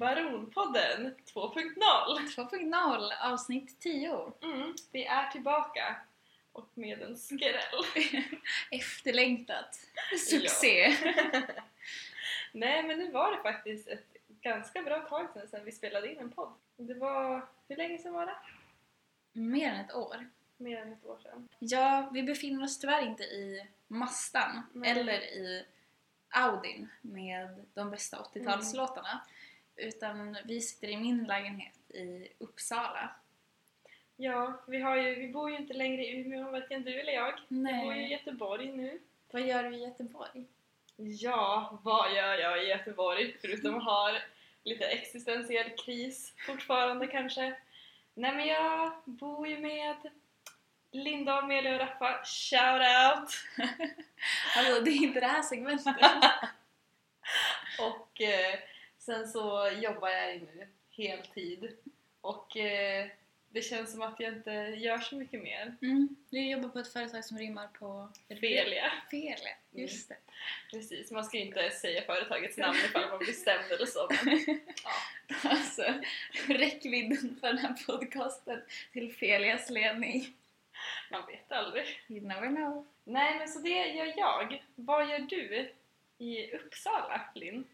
Baronpodden 2.0! 2.0 avsnitt 10. Mm, vi är tillbaka och med en skräll. Efterlängtat. Succé! Nej men nu var det faktiskt ett ganska bra tag sedan, sedan vi spelade in en podd. Det var, hur länge sedan var det? Mer än ett år. Mer än ett år sedan. Ja, vi befinner oss tyvärr inte i Mastan Nej. eller i Audin med de bästa 80-talslåtarna. Utan vi sitter i min lägenhet i Uppsala. Ja, vi, har ju, vi bor ju inte längre i Umeå, varken du eller jag. Vi bor ju i Göteborg nu. Vad gör du i Göteborg? Ja, vad gör jag i Göteborg förutom att ha lite existentiell kris fortfarande kanske? Nej men jag bor ju med Linda, Amelia och Raffa. Shout out! Alltså, det är inte det här segmentet. Och eh, sen så jobbar jag nu heltid och eh, det känns som att jag inte gör så mycket mer. Mm. Du jobbar på ett företag som rimmar på... Felia. Felia, just det. Precis, man ska ju inte säga företagets namn ifall man blir stämd eller så men ja. Alltså, räckvidden för den här podcasten till Felias ledning. man vet aldrig. You never know. Nej men så det gör jag. Vad gör du i Uppsala, Linn?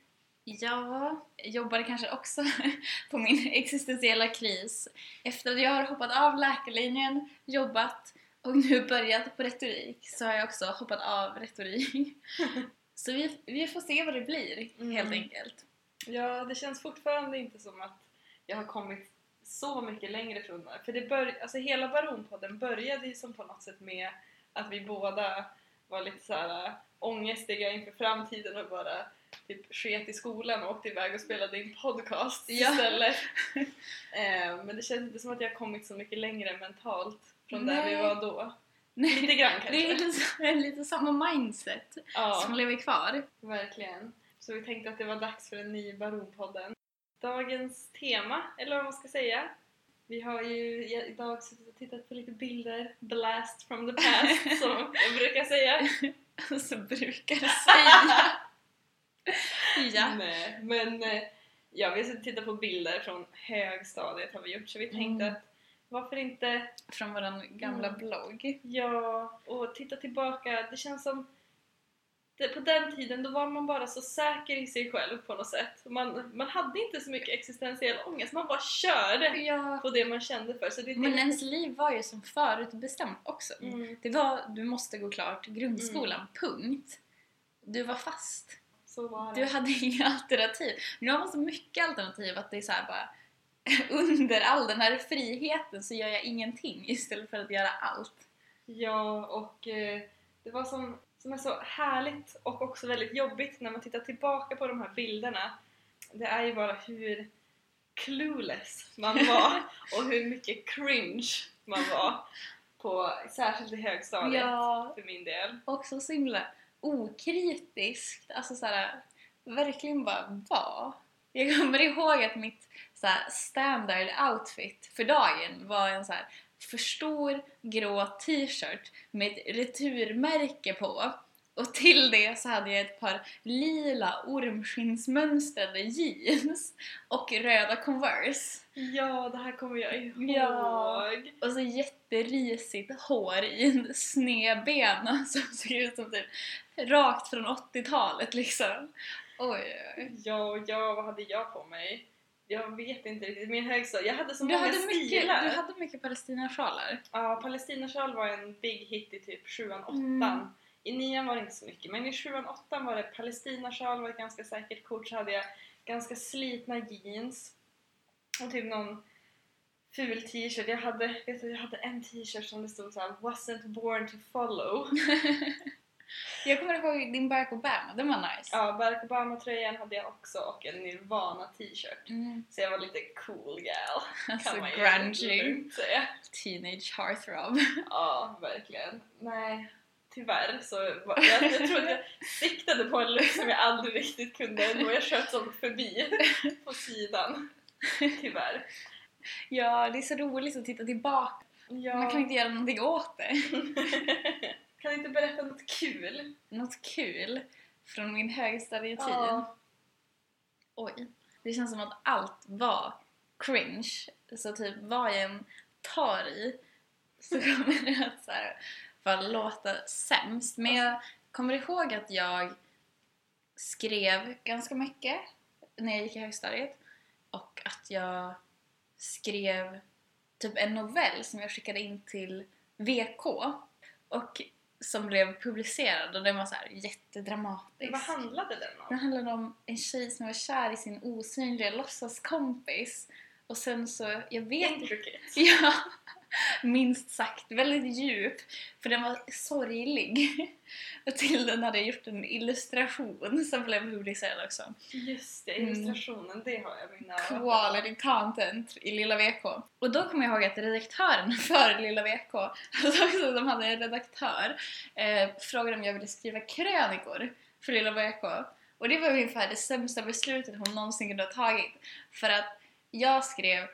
Jag jobbade kanske också på min existentiella kris efter att jag har hoppat av läkarlinjen, jobbat och nu börjat på retorik så har jag också hoppat av retorik. Så vi, vi får se vad det blir Mm. helt enkelt. Ja, det känns fortfarande inte som att jag har kommit så mycket längre från det. För det bör, alltså hela Baronpodden började ju som på något sätt med att vi båda var lite så här äh, ångestiga inför framtiden och bara typ sket i skolan och åkte iväg och spelade in podcast Ja. istället. eh, men det känns inte som att jag kommit så mycket längre mentalt från där vi Nej. var då. Nej, Lite grann kanske. det är lite, lite samma mindset Ja. som lever kvar. Verkligen. Så vi tänkte att det var dags för en ny Baronpodden. Dagens tema, eller vad man ska säga. Vi har ju idag suttit och tittat på lite bilder, blast from the past som jag brukar säga. Så brukar säga. ja. Nej, men eh, ja, vi tittat på bilder från högstadiet har vi gjort så vi tänkte Mm. att varför inte Från vår gamla Mm. blogg. Ja, och titta tillbaka. Det känns som... På den tiden då var man bara så säker i sig själv på något sätt. Man, man hade inte så mycket existentiell ångest, man bara körde Ja. på det man kände för. Så det, det, Men ens liv var ju som förutbestämt också. mm, Det var, du måste gå klart grundskolan, punkt. Du var fast. Du hade inga alternativ. Nu har man så mycket alternativ att det är så här bara under all den här friheten så gör jag ingenting istället för att göra allt. Ja, och eh, det var som, som är så härligt och också väldigt jobbigt när man tittar tillbaka på de här bilderna. Det är ju bara hur clueless man var och hur mycket cringe man var. På, särskilt i högstadiet Ja, för min del. också så himla okritiskt. Alltså såhär, verkligen bara var. Jag kommer ihåg att mitt så här, standard outfit för dagen var en så här för stor grå t-shirt med ett returmärke på. Och till det så hade jag ett par lila ormskinnsmönstrade jeans och röda Converse. Ja, det här kommer jag ihåg. Ja. Och så jätterisigt hår i en snedbena som såg ut som typ rakt från 80-talet liksom. Oj, oj. Ja, ja, vad hade jag på mig? Jag vet inte riktigt. Min högstadie, jag hade så Du många hade, mycket, stilar. du hade mycket palestinasjalar. Ja, palestinasjal var en big hit i typ 7 8 Mm. I nian var det inte så mycket, men i 7 8 var det palestinasjal var ett ganska säkert kort. Så hade jag ganska slitna jeans och typ någon ful t-shirt. Jag hade, vet du, jag hade en t-shirt som det stod så här “Wasn't born to follow”. Jag kommer ihåg din Barack Obama, den var nice. Ja, Barack Obama-tröjan hade jag också och en Nirvana t-shirt. Mm. Så jag var lite cool gal. Alltså kan man ju grungy. lugnt säga. Teenage heartthrob. Ja, verkligen. Nej, tyvärr så var- jag, jag tror att jag siktade på en look som jag aldrig riktigt kunde och jag sköt som förbi på sidan. Tyvärr. Ja, det är så roligt att titta tillbaka. Ja. Man kan inte göra någonting åt det. kan inte berätta något kul? Något kul från min högstadietid. Ja. Oj. det känns som att allt var cringe. Så typ vad jag än tar i så kommer det att så här, bara låta sämst. Men jag kommer ihåg att jag skrev ganska mycket när jag gick i högstadiet och att jag skrev typ en novell som jag skickade in till VK och som blev publicerad och den var så här jättedramatisk. Vad handlade den om? Den handlade om en tjej som var kär i sin osynliga låtsaskompis och sen så, jag vet Intricate. Ja, minst sagt. Väldigt djup. För den var sorglig. Och till den hade jag gjort en illustration som blev publicerad också. Just det, Mm. illustrationen, det har jag mina Quality content i Lilla VK. Och då kommer jag ihåg att redaktören för Lilla VK, alltså de hade en redaktör, eh, frågade om jag ville skriva krönikor för Lilla VK. Och det var ungefär det sämsta beslutet hon någonsin kunde ha tagit. För att jag skrev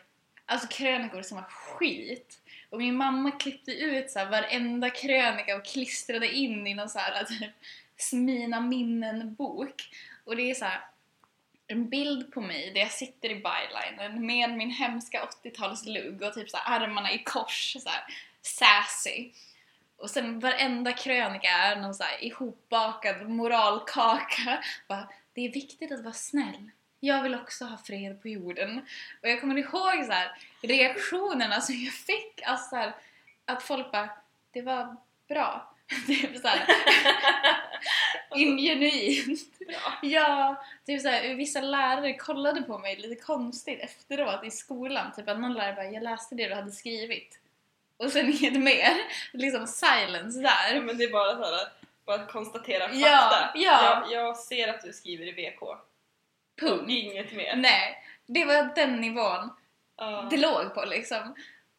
alltså krönikor som var skit. Och min mamma klippte ut så här varenda krönika och klistrade in i någon så här typ Smina minnen-bok. Och det är så här en bild på mig där jag sitter i bylinen med min hemska 80-talslugg och typ så här armarna i kors, så här sassy. Och sen varenda krönika är någon så här ihopbakad moralkaka. Bara, det är viktigt att vara snäll. Jag vill också ha fred på jorden. Och jag kommer ihåg så här, reaktionerna som jag fick. Alltså så här, att folk bara, det var bra. Typ såhär ingenuint. Ja, typ såhär, vissa lärare kollade på mig lite konstigt efteråt i skolan. Typ att någon lärare bara, jag läste det du hade skrivit. Och sen inget mer. Liksom silence där. men det är bara så här, bara att konstatera fakta. Ja, ja. Jag, jag ser att du skriver i VK. Punkt. Inget mer. Nej, det var den nivån Ja. det låg på liksom.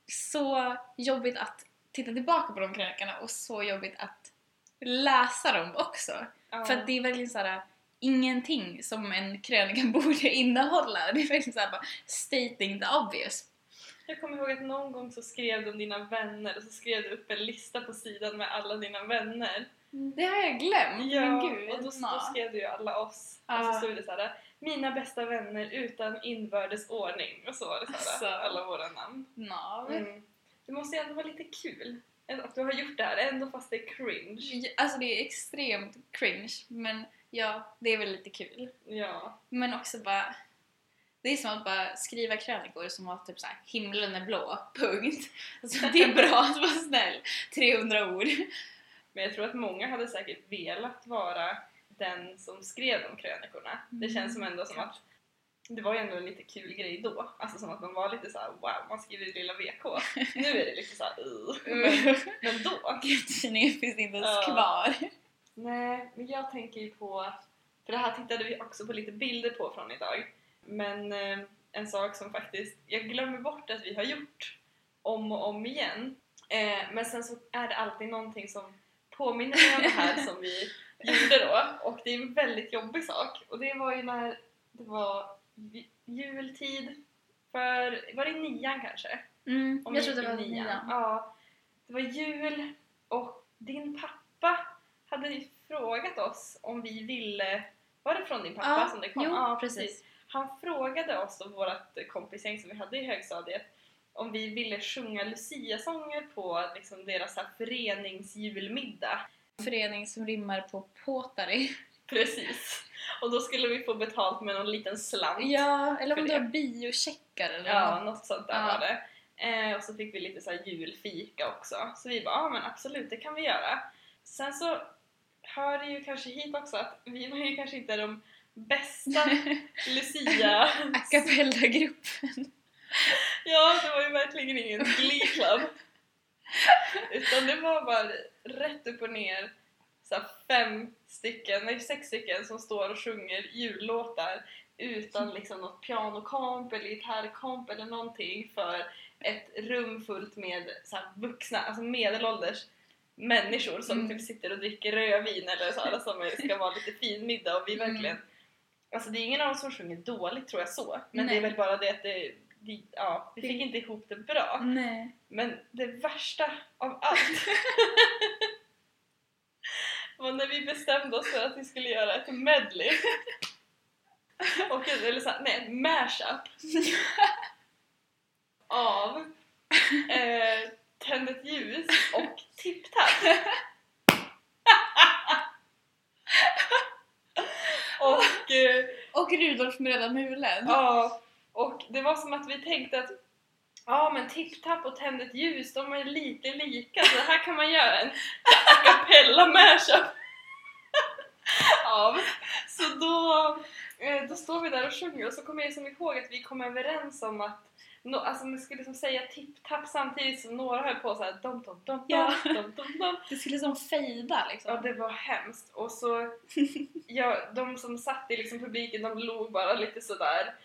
Så jobbigt att titta tillbaka på de krönikorna och så jobbigt att läsa dem också. Ja. För att det är verkligen såhär ingenting som en krönika borde innehålla. Det är verkligen såhär bara stating the obvious. Jag kommer ihåg att någon gång så skrev du om dina vänner och så skrev du upp en lista på sidan med alla dina vänner. Det har jag glömt, men gud. och då, då skrev du ju alla oss. Och Ja. så stod det såhär Mina bästa vänner utan inbördes ordning. Och så var det såhär Alltså. alla våra namn. Na. Mm. Det måste ju ändå vara lite kul att du har gjort det här ändå fast det är cringe. Alltså det är extremt cringe, men ja, det är väl lite kul. Ja. Men också bara... Det är som att bara skriva krönikor som var typ såhär himlen är blå, punkt. Alltså det är bra att vara snäll. 300 ord. Men jag tror att många hade säkert velat vara den som skrev de krönikorna. Det Mm, känns som ändå som att det var ju ändå en lite kul grej då. Alltså som att man var lite såhär wow, man skriver lilla VK. Nu är det lite såhär uh. men, men då. Tidningen finns inte ens Ja. kvar. Nej, men jag tänker ju på, för det här tittade vi också på lite bilder på från idag. Men eh, en sak som faktiskt, jag glömmer bort att vi har gjort om och om igen. Eh, men sen så är det alltid någonting som påminner mig om det här som vi gjorde då. Och det är en väldigt jobbig sak. Och det var ju när det var ju- jultid för, var det nian kanske? Mm, Om jag tror det var nian. nian. Ja, det var jul och din pappa hade ju frågat oss om vi ville... Var det från din pappa Ja, som det kom? jo, ja, precis. Han frågade oss och vårt kompisgäng som vi hade i högstadiet om vi ville sjunga Lucia-sånger på liksom, deras här, föreningsjulmiddag. Förening som rimmar på påtari. Precis. Och då skulle vi få betalt med någon liten slant. Ja, eller om det. var biocheckar eller Ja, något. något sånt där Ja. var det. Eh, och så fick vi lite så julfika också. Så vi bara, ja men absolut, det kan vi göra. Sen så hör det ju kanske hit också att vi var ju kanske inte de bästa Lucia... A cappella-gruppen. ja, det var ju verkligen ingen Glee Club. Utan det var bara rätt upp och ner så fem stycken, nej sex stycken som står och sjunger jullåtar utan liksom något pianokomp eller gitarrkomp eller någonting för ett rum fullt med så vuxna, alltså medelålders människor som Mm. typ sitter och dricker rödvin eller så här, som ska vara lite fin middag och vi Mm. Alltså det är ingen av oss som sjunger dåligt tror jag så men Nej. det är väl bara det att det, vi, ja, vi fick inte ihop det bra. Nej. Men det värsta av allt var när vi bestämde oss för att vi skulle göra ett medley. och eller så, nej, en mashup av eh, Tänd ett ljus och Tipp-Tapp. och eh, Och Rudolf med röda mulen. Ja, och det var som att vi tänkte att Ja men Tipp-Tapp och Tänd ett ljus, de är lite lika så här kan man göra en a cappella mashup av. Så då, eh, då står vi där och sjunger och så kommer jag som ihåg att vi kom överens om att no, alltså man skulle liksom säga Tipp-Tapp samtidigt som några höll på såhär dom dom dom Ja. dom dom dom Det skulle som fejda liksom. Ja, det var hemskt. Och så, ja, de som satt i liksom publiken, de log bara lite sådär.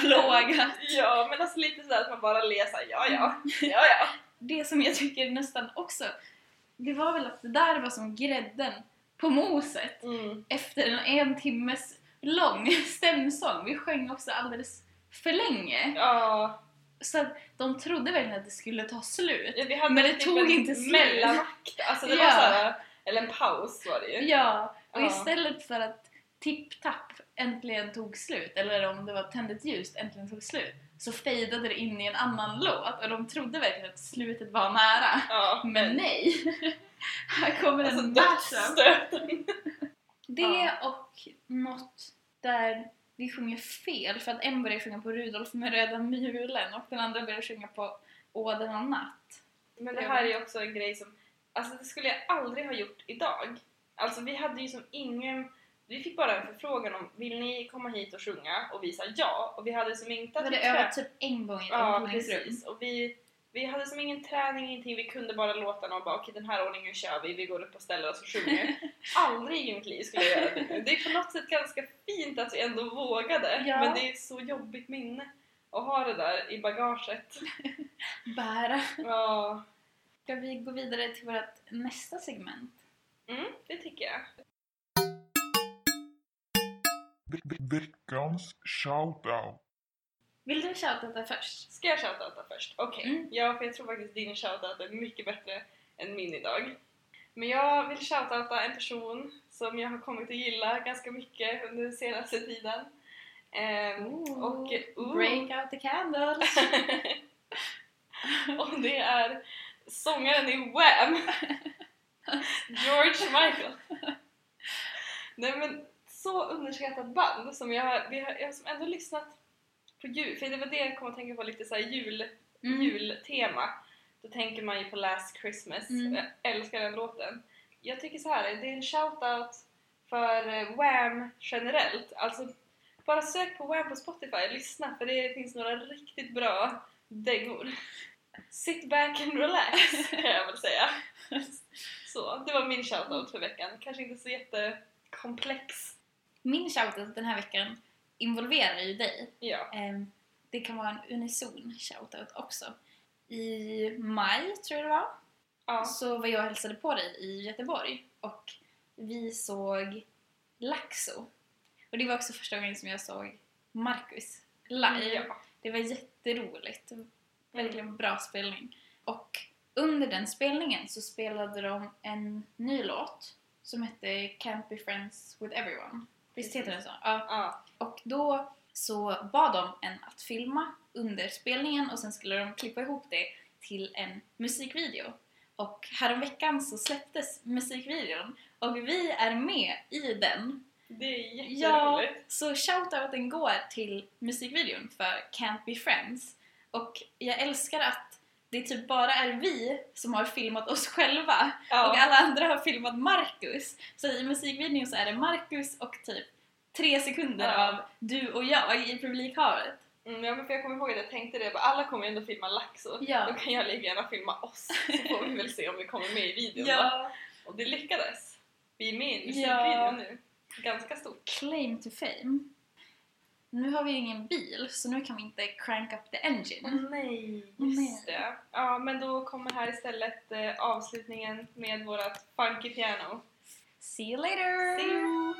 Plågat. Ja, men alltså lite sådär att man bara ler såhär, ja ja, ja ja. Det som jag tycker nästan också, det var väl att det där var som grädden på moset. Mm. Efter en en timmes lång stämsång. Vi sjöng också alldeles för länge. Ja, Så att de trodde verkligen att det skulle ta slut. vi hade Men det typ tog inte slut. mellanakt. Alltså det var Ja. såhär, eller en paus var det ju. Ja, och Ja. istället för att Tipp-Tapp äntligen tog slut, eller om det var Tänd ett ljus äntligen tog slut, så fejdade det in i en annan låt och de trodde verkligen att slutet var nära. Ja, Men nej! Här kommer Alltså en mashup. Det Ja. och något där vi sjunger fel för att en börjar sjunga på Rudolf med röda mulen och den andra börjar sjunga på Åh denna natt. Men det här är ju också en grej som, alltså det skulle jag aldrig ha gjort idag. Alltså vi hade ju som ingen, vi fick bara en förfrågan om vill ni komma hit och sjunga? Och vi sa ja. Och vi hade som inte Vi hade övat typ en gång i ett Ja, precis. Och vi, vi hade som ingen träning, ingenting. Vi kunde bara låtarna och bara okej den här ordningen kör vi. Vi går upp och ställer oss och sjunger. Aldrig i mitt liv skulle jag göra det. Det är på något sätt ganska fint att vi ändå vågade. Ja. Men det är ett så jobbigt minne att ha det där i bagaget. Bära. Ja, Ska vi gå vidare till vårt nästa segment? mm, det tycker jag. Ve- ve- Veckans shoutout. Vill du shoutouta först? Ska jag shoutouta först? Okej. Mm. Ja, för jag tror faktiskt din shoutout är mycket bättre än min idag. Men jag vill shoutouta en person som jag har kommit att gilla ganska mycket under den senaste tiden. Ehm, och, ooh. Break out the candles! och det är sångaren i Wham! George Michael. Nej men, så underskattat band som jag har, vi har, jag har som ändå lyssnat på jul, för det var det jag kom att tänka på lite så här jul, Mm. jultema. Då tänker man ju på Last Christmas, Mm. jag älskar den låten. Jag tycker så här, det är en shoutout för eh, Wham generellt. Alltså, bara sök på Wham på Spotify, lyssna för det finns några riktigt bra dängor. Sit back and relax kan jag väl säga. Så, det var min shoutout för veckan. Kanske inte så jättekomplex. Min shoutout den här veckan involverar ju dig. Ja. Ehm, Det kan vara en unison shoutout också. I maj, tror jag det var, ja. så var jag och hälsade på dig i Göteborg och vi såg Laxo. Och det var också första gången som jag såg Marcus live. Ja. Det var jätteroligt. Verkligen bra spelning. Och under den spelningen så spelade de en ny låt som hette Can't be friends with everyone. Visst heter den så? Ja. Ja. Och då så bad de en att filma under spelningen och sen skulle de klippa ihop det till en musikvideo. Och häromveckan så släpptes musikvideon och vi är med i den. Det är Ja, jätteroligt. så shoutouten går till musikvideon för Can't Be Friends. Och jag älskar att det typ bara är vi som har filmat oss själva Ja. och alla andra har filmat Marcus. Så i musikvideon så är det Marcus och typ tre sekunder Ja. av du och jag i publikhavet. Mm, ja, men för jag kommer ihåg att jag tänkte det, bara, alla kommer ju ändå filma Laxo. Ja. Då kan jag lika gärna filma oss, så får vi väl se om vi kommer med i videon då. Och det lyckades. Vi är med i en musikvideo Ja. nu. Ganska stort. Claim to fame. Nu har vi ju ingen bil så nu kan vi inte crank up the engine. nej, Åh, just nej. det. Ja, men då kommer här istället eh, avslutningen med vårat funky piano. See you later! See you!